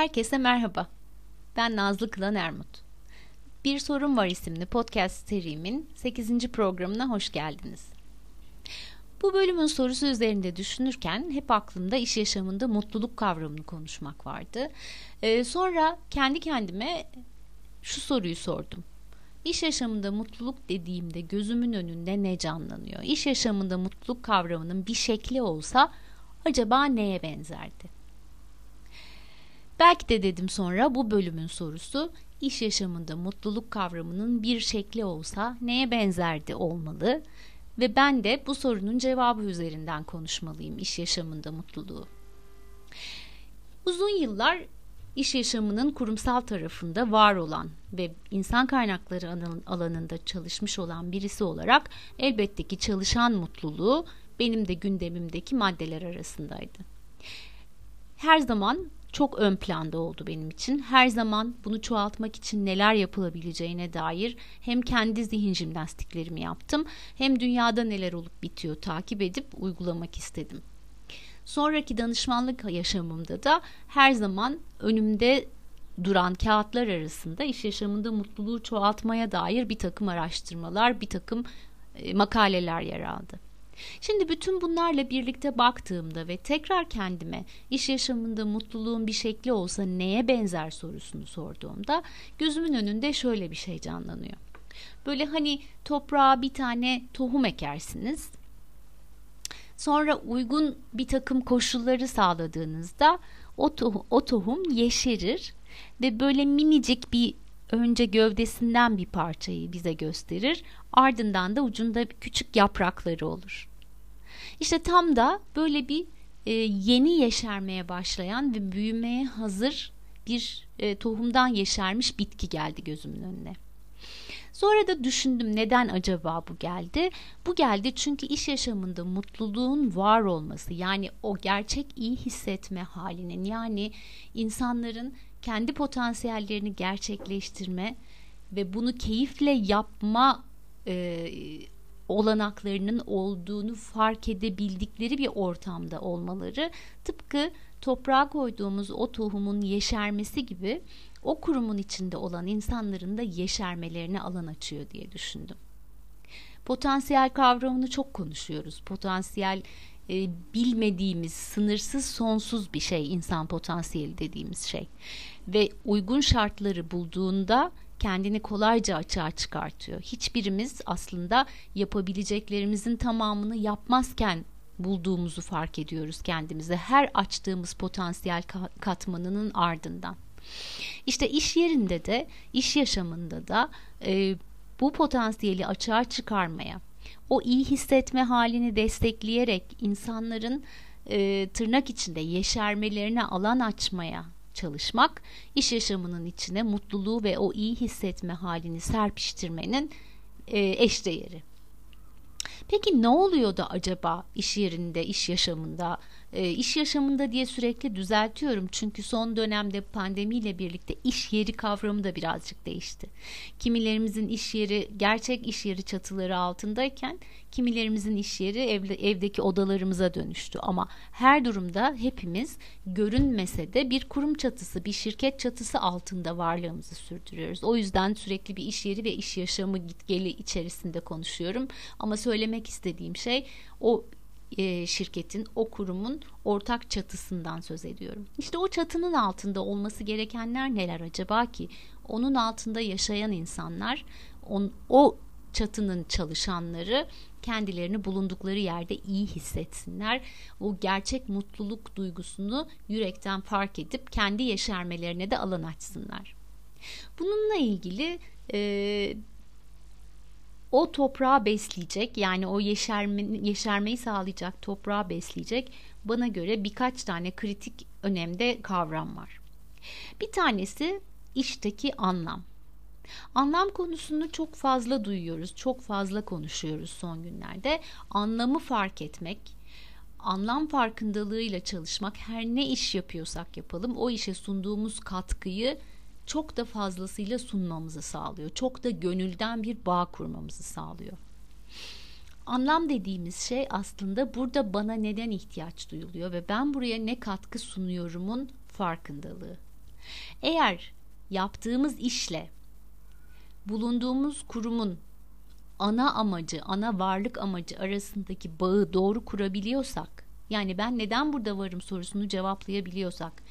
Herkese merhaba. Ben Nazlı Kılan Ermut. Bir Sorun Var isimli podcast serimin 8. programına hoş geldiniz. Bu bölümün sorusu üzerinde düşünürken hep aklımda iş yaşamında mutluluk kavramını konuşmak vardı. Ee, sonra kendi kendime şu soruyu sordum. İş yaşamında mutluluk dediğimde gözümün önünde ne canlanıyor? İş yaşamında mutluluk kavramının bir şekli olsa acaba neye benzerdi? Belki de dedim sonra bu bölümün sorusu iş yaşamında mutluluk kavramının bir şekli olsa neye benzerdi olmalı ve ben de bu sorunun cevabı üzerinden konuşmalıyım iş yaşamında mutluluğu. Uzun yıllar iş yaşamının kurumsal tarafında var olan ve insan kaynakları alanında çalışmış olan birisi olarak elbette ki çalışan mutluluğu benim de gündemimdeki maddeler arasındaydı. Her zaman çok ön planda oldu benim için. Her zaman bunu çoğaltmak için neler yapılabileceğine dair hem kendi zihin jimnastiklerimi yaptım hem dünyada neler olup bitiyor takip edip uygulamak istedim. Sonraki danışmanlık yaşamımda da her zaman önümde duran kağıtlar arasında iş yaşamında mutluluğu çoğaltmaya dair bir takım araştırmalar, bir takım e, makaleler yer aldı. Şimdi bütün bunlarla birlikte baktığımda ve tekrar kendime iş yaşamında mutluluğun bir şekli olsa neye benzer sorusunu sorduğumda gözümün önünde şöyle bir şey canlanıyor. Böyle hani toprağa bir tane tohum ekersiniz. Sonra uygun bir takım koşulları sağladığınızda o, tohum, o tohum yeşerir ve böyle minicik bir önce gövdesinden bir parçayı bize gösterir. Ardından da ucunda küçük yaprakları olur. İşte tam da böyle bir e, yeni yeşermeye başlayan ve büyümeye hazır bir e, tohumdan yeşermiş bitki geldi gözümün önüne. Sonra da düşündüm neden acaba bu geldi? Bu geldi çünkü iş yaşamında mutluluğun var olması yani o gerçek iyi hissetme halinin yani insanların kendi potansiyellerini gerçekleştirme ve bunu keyifle yapma e, olanaklarının olduğunu fark edebildikleri bir ortamda olmaları tıpkı toprağa koyduğumuz o tohumun yeşermesi gibi o kurumun içinde olan insanların da yeşermelerine alan açıyor diye düşündüm. Potansiyel kavramını çok konuşuyoruz. Potansiyel e, bilmediğimiz, sınırsız, sonsuz bir şey insan potansiyeli dediğimiz şey. Ve uygun şartları bulduğunda kendini kolayca açığa çıkartıyor. Hiçbirimiz aslında yapabileceklerimizin tamamını yapmazken bulduğumuzu fark ediyoruz kendimize her açtığımız potansiyel katmanının ardından. İşte iş yerinde de, iş yaşamında da e, bu potansiyeli açığa çıkarmaya, o iyi hissetme halini destekleyerek insanların e, tırnak içinde yeşermelerine alan açmaya çalışmak, iş yaşamının içine mutluluğu ve o iyi hissetme halini serpiştirmenin e, eşdeğeri. Peki ne oluyor da acaba iş yerinde, iş yaşamında e, iş yaşamında diye sürekli düzeltiyorum çünkü son dönemde pandemiyle birlikte iş yeri kavramı da birazcık değişti. Kimilerimizin iş yeri gerçek iş yeri çatıları altındayken kimilerimizin iş yeri evde, evdeki odalarımıza dönüştü ama her durumda hepimiz görünmese de bir kurum çatısı, bir şirket çatısı altında varlığımızı sürdürüyoruz. O yüzden sürekli bir iş yeri ve iş yaşamı gitgeli içerisinde konuşuyorum ama söylemek istediğim şey o e, şirketin, o kurumun ortak çatısından söz ediyorum. İşte o çatının altında olması gerekenler neler acaba ki? Onun altında yaşayan insanlar, on, o çatının çalışanları kendilerini bulundukları yerde iyi hissetsinler. O gerçek mutluluk duygusunu yürekten fark edip kendi yeşermelerine de alan açsınlar. Bununla ilgili e, o toprağı besleyecek yani o yeşerme, yeşermeyi sağlayacak toprağı besleyecek bana göre birkaç tane kritik önemde kavram var. Bir tanesi işteki anlam. Anlam konusunu çok fazla duyuyoruz, çok fazla konuşuyoruz son günlerde. Anlamı fark etmek, anlam farkındalığıyla çalışmak, her ne iş yapıyorsak yapalım o işe sunduğumuz katkıyı çok da fazlasıyla sunmamızı sağlıyor. Çok da gönülden bir bağ kurmamızı sağlıyor. Anlam dediğimiz şey aslında burada bana neden ihtiyaç duyuluyor ve ben buraya ne katkı sunuyorumun farkındalığı. Eğer yaptığımız işle bulunduğumuz kurumun ana amacı, ana varlık amacı arasındaki bağı doğru kurabiliyorsak, yani ben neden burada varım sorusunu cevaplayabiliyorsak,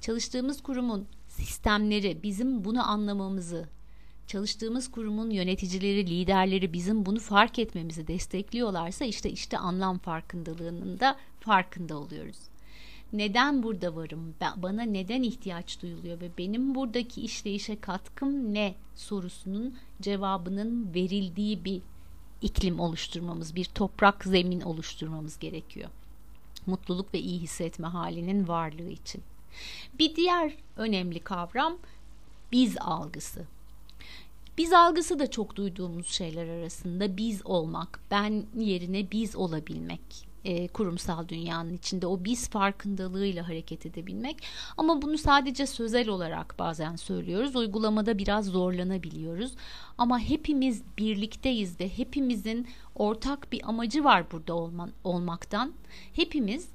çalıştığımız kurumun sistemleri bizim bunu anlamamızı, çalıştığımız kurumun yöneticileri, liderleri bizim bunu fark etmemizi destekliyorlarsa işte işte anlam farkındalığının da farkında oluyoruz. Neden burada varım? Bana neden ihtiyaç duyuluyor ve benim buradaki işleyişe katkım ne sorusunun cevabının verildiği bir iklim oluşturmamız, bir toprak zemin oluşturmamız gerekiyor. Mutluluk ve iyi hissetme halinin varlığı için. Bir diğer önemli kavram biz algısı. Biz algısı da çok duyduğumuz şeyler arasında biz olmak, ben yerine biz olabilmek e, kurumsal dünyanın içinde o biz farkındalığıyla hareket edebilmek. Ama bunu sadece sözel olarak bazen söylüyoruz. Uygulamada biraz zorlanabiliyoruz. Ama hepimiz birlikteyiz ve hepimizin ortak bir amacı var burada olman, olmaktan. Hepimiz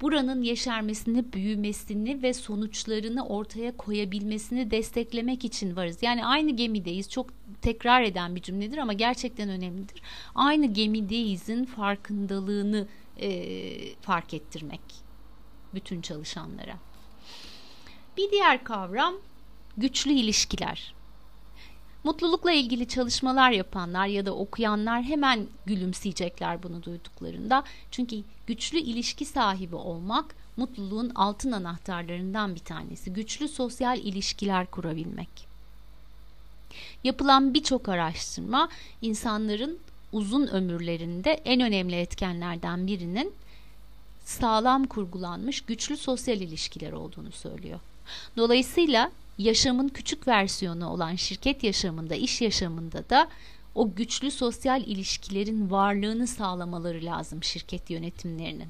buranın yeşermesini, büyümesini ve sonuçlarını ortaya koyabilmesini desteklemek için varız. Yani aynı gemideyiz. Çok tekrar eden bir cümledir ama gerçekten önemlidir. Aynı gemideyizin farkındalığını e, fark ettirmek bütün çalışanlara. Bir diğer kavram güçlü ilişkiler. Mutlulukla ilgili çalışmalar yapanlar ya da okuyanlar hemen gülümseyecekler bunu duyduklarında. Çünkü güçlü ilişki sahibi olmak mutluluğun altın anahtarlarından bir tanesi. Güçlü sosyal ilişkiler kurabilmek. Yapılan birçok araştırma insanların uzun ömürlerinde en önemli etkenlerden birinin sağlam kurgulanmış güçlü sosyal ilişkiler olduğunu söylüyor. Dolayısıyla yaşamın küçük versiyonu olan şirket yaşamında, iş yaşamında da o güçlü sosyal ilişkilerin varlığını sağlamaları lazım şirket yönetimlerinin.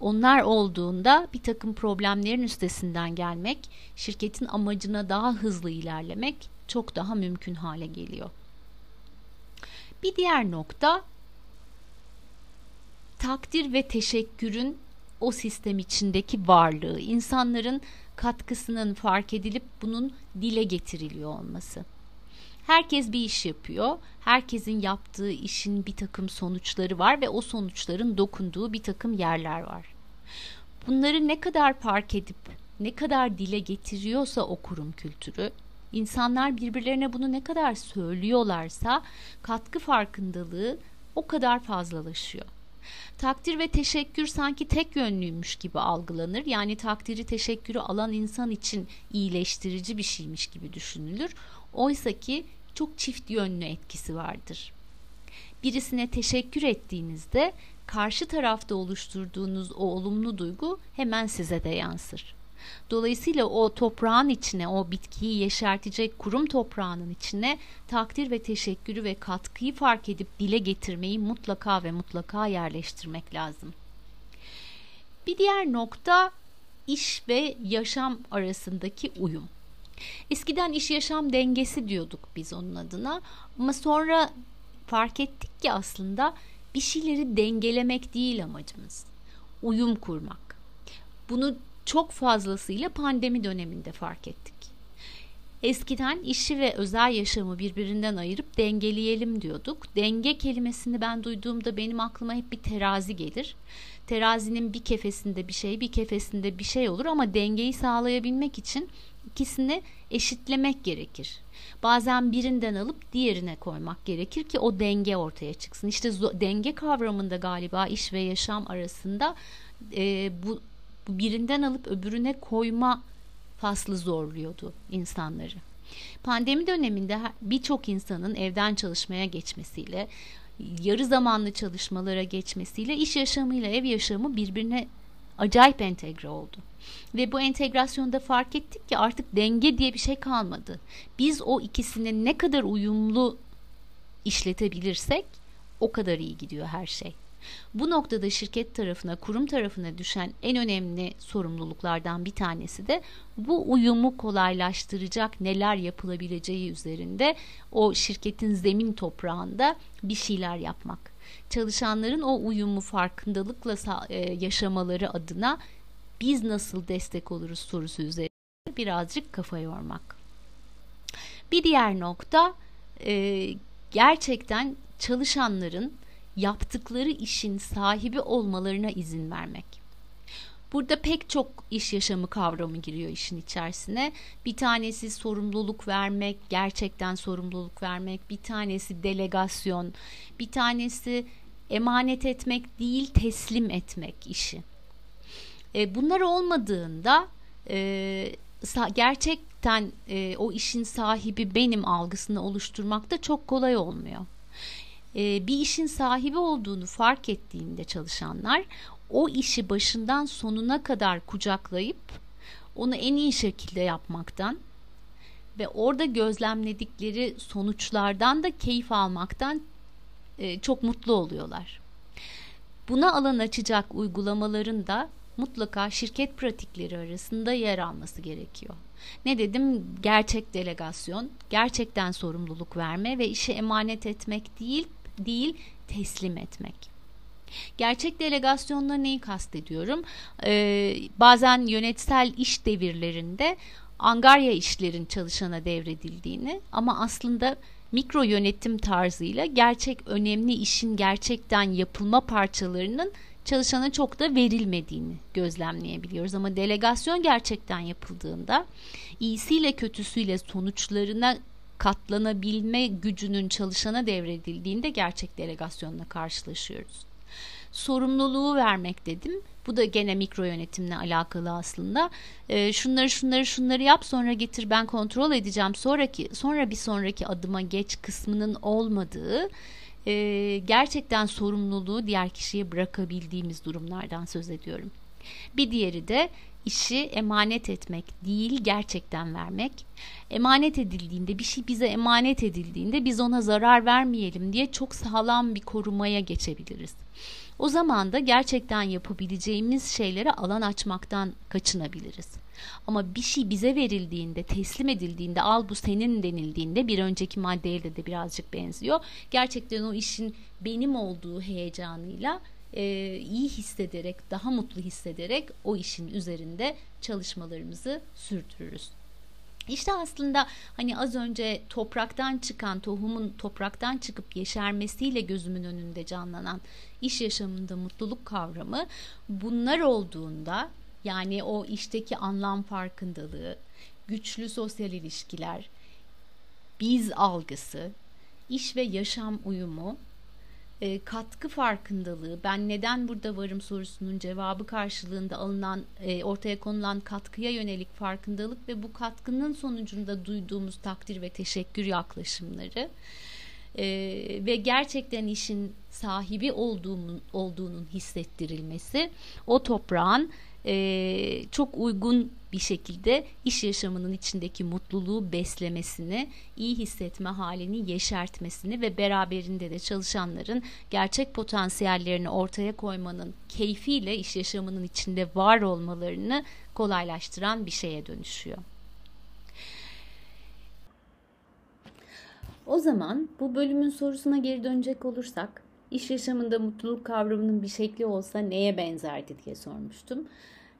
Onlar olduğunda bir takım problemlerin üstesinden gelmek, şirketin amacına daha hızlı ilerlemek çok daha mümkün hale geliyor. Bir diğer nokta takdir ve teşekkürün o sistem içindeki varlığı, insanların katkısının fark edilip bunun dile getiriliyor olması. Herkes bir iş yapıyor. Herkesin yaptığı işin bir takım sonuçları var ve o sonuçların dokunduğu bir takım yerler var. Bunları ne kadar fark edip ne kadar dile getiriyorsa o kurum kültürü, insanlar birbirlerine bunu ne kadar söylüyorlarsa katkı farkındalığı o kadar fazlalaşıyor. Takdir ve teşekkür sanki tek yönlüymüş gibi algılanır. Yani takdiri teşekkürü alan insan için iyileştirici bir şeymiş gibi düşünülür. Oysa ki çok çift yönlü etkisi vardır. Birisine teşekkür ettiğinizde karşı tarafta oluşturduğunuz o olumlu duygu hemen size de yansır. Dolayısıyla o toprağın içine, o bitkiyi yeşertecek kurum toprağının içine takdir ve teşekkürü ve katkıyı fark edip dile getirmeyi mutlaka ve mutlaka yerleştirmek lazım. Bir diğer nokta iş ve yaşam arasındaki uyum. Eskiden iş yaşam dengesi diyorduk biz onun adına ama sonra fark ettik ki aslında bir şeyleri dengelemek değil amacımız. Uyum kurmak. Bunu çok fazlasıyla pandemi döneminde fark ettik. Eskiden işi ve özel yaşamı birbirinden ayırıp dengeleyelim diyorduk. Denge kelimesini ben duyduğumda benim aklıma hep bir terazi gelir. Terazinin bir kefesinde bir şey, bir kefesinde bir şey olur ama dengeyi sağlayabilmek için ikisini eşitlemek gerekir. Bazen birinden alıp diğerine koymak gerekir ki o denge ortaya çıksın. İşte denge kavramında galiba iş ve yaşam arasında e, bu birinden alıp öbürüne koyma faslı zorluyordu insanları. Pandemi döneminde birçok insanın evden çalışmaya geçmesiyle, yarı zamanlı çalışmalara geçmesiyle iş yaşamıyla ev yaşamı birbirine acayip entegre oldu. Ve bu entegrasyonda fark ettik ki artık denge diye bir şey kalmadı. Biz o ikisini ne kadar uyumlu işletebilirsek o kadar iyi gidiyor her şey. Bu noktada şirket tarafına, kurum tarafına düşen en önemli sorumluluklardan bir tanesi de bu uyumu kolaylaştıracak neler yapılabileceği üzerinde o şirketin zemin toprağında bir şeyler yapmak. Çalışanların o uyumu farkındalıkla e, yaşamaları adına biz nasıl destek oluruz sorusu üzerinde birazcık kafa yormak. Bir diğer nokta e, gerçekten çalışanların yaptıkları işin sahibi olmalarına izin vermek. Burada pek çok iş yaşamı kavramı giriyor işin içerisine. Bir tanesi sorumluluk vermek, gerçekten sorumluluk vermek, bir tanesi delegasyon, bir tanesi emanet etmek değil teslim etmek işi. E, bunlar olmadığında e, gerçekten e, o işin sahibi benim algısını oluşturmak da çok kolay olmuyor. E, bir işin sahibi olduğunu fark ettiğinde çalışanlar o işi başından sonuna kadar kucaklayıp onu en iyi şekilde yapmaktan ve orada gözlemledikleri sonuçlardan da keyif almaktan e, çok mutlu oluyorlar. Buna alan açacak uygulamaların da mutlaka şirket pratikleri arasında yer alması gerekiyor. Ne dedim? Gerçek delegasyon, gerçekten sorumluluk verme ve işe emanet etmek değil, değil teslim etmek. Gerçek delegasyonla neyi kastediyorum? Ee, bazen yönetsel iş devirlerinde angarya işlerin çalışana devredildiğini ama aslında mikro yönetim tarzıyla gerçek önemli işin gerçekten yapılma parçalarının çalışana çok da verilmediğini gözlemleyebiliyoruz. Ama delegasyon gerçekten yapıldığında iyisiyle kötüsüyle sonuçlarına katlanabilme gücünün çalışana devredildiğinde gerçek delegasyonla karşılaşıyoruz. Sorumluluğu vermek dedim. Bu da gene mikro yönetimle alakalı aslında. E, şunları şunları şunları yap sonra getir ben kontrol edeceğim. Sonraki sonra bir sonraki adıma geç kısmının olmadığı e, gerçekten sorumluluğu diğer kişiye bırakabildiğimiz durumlardan söz ediyorum. Bir diğeri de işi emanet etmek değil gerçekten vermek. Emanet edildiğinde bir şey bize emanet edildiğinde biz ona zarar vermeyelim diye çok sağlam bir korumaya geçebiliriz. O zaman da gerçekten yapabileceğimiz şeylere alan açmaktan kaçınabiliriz. Ama bir şey bize verildiğinde, teslim edildiğinde, al bu senin denildiğinde bir önceki maddeyle de birazcık benziyor. Gerçekten o işin benim olduğu heyecanıyla e, iyi hissederek, daha mutlu hissederek o işin üzerinde çalışmalarımızı sürdürürüz. İşte aslında hani az önce topraktan çıkan tohumun topraktan çıkıp yeşermesiyle gözümün önünde canlanan iş yaşamında mutluluk kavramı bunlar olduğunda yani o işteki anlam farkındalığı, güçlü sosyal ilişkiler, biz algısı, iş ve yaşam uyumu e, katkı farkındalığı, ben neden burada varım sorusunun cevabı karşılığında alınan, e, ortaya konulan katkıya yönelik farkındalık ve bu katkının sonucunda duyduğumuz takdir ve teşekkür yaklaşımları e, ve gerçekten işin sahibi olduğunun, olduğunun hissettirilmesi o toprağın e, çok uygun bir şekilde iş yaşamının içindeki mutluluğu beslemesini, iyi hissetme halini yeşertmesini ve beraberinde de çalışanların gerçek potansiyellerini ortaya koymanın keyfiyle iş yaşamının içinde var olmalarını kolaylaştıran bir şeye dönüşüyor. O zaman bu bölümün sorusuna geri dönecek olursak, iş yaşamında mutluluk kavramının bir şekli olsa neye benzerdi diye sormuştum.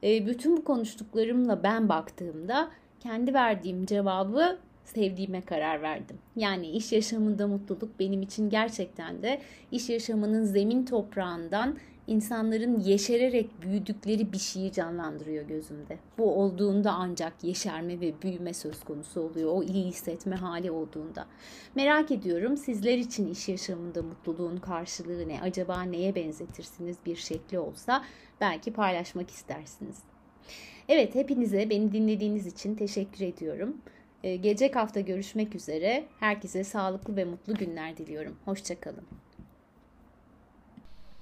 E, bütün bu konuştuklarımla ben baktığımda kendi verdiğim cevabı sevdiğime karar verdim. Yani iş yaşamında mutluluk benim için gerçekten de iş yaşamının zemin toprağından insanların yeşererek büyüdükleri bir şeyi canlandırıyor gözümde. Bu olduğunda ancak yeşerme ve büyüme söz konusu oluyor. O iyi hissetme hali olduğunda. Merak ediyorum sizler için iş yaşamında mutluluğun karşılığı ne? Acaba neye benzetirsiniz bir şekli olsa belki paylaşmak istersiniz. Evet hepinize beni dinlediğiniz için teşekkür ediyorum. Ee, gelecek hafta görüşmek üzere. Herkese sağlıklı ve mutlu günler diliyorum. Hoşçakalın.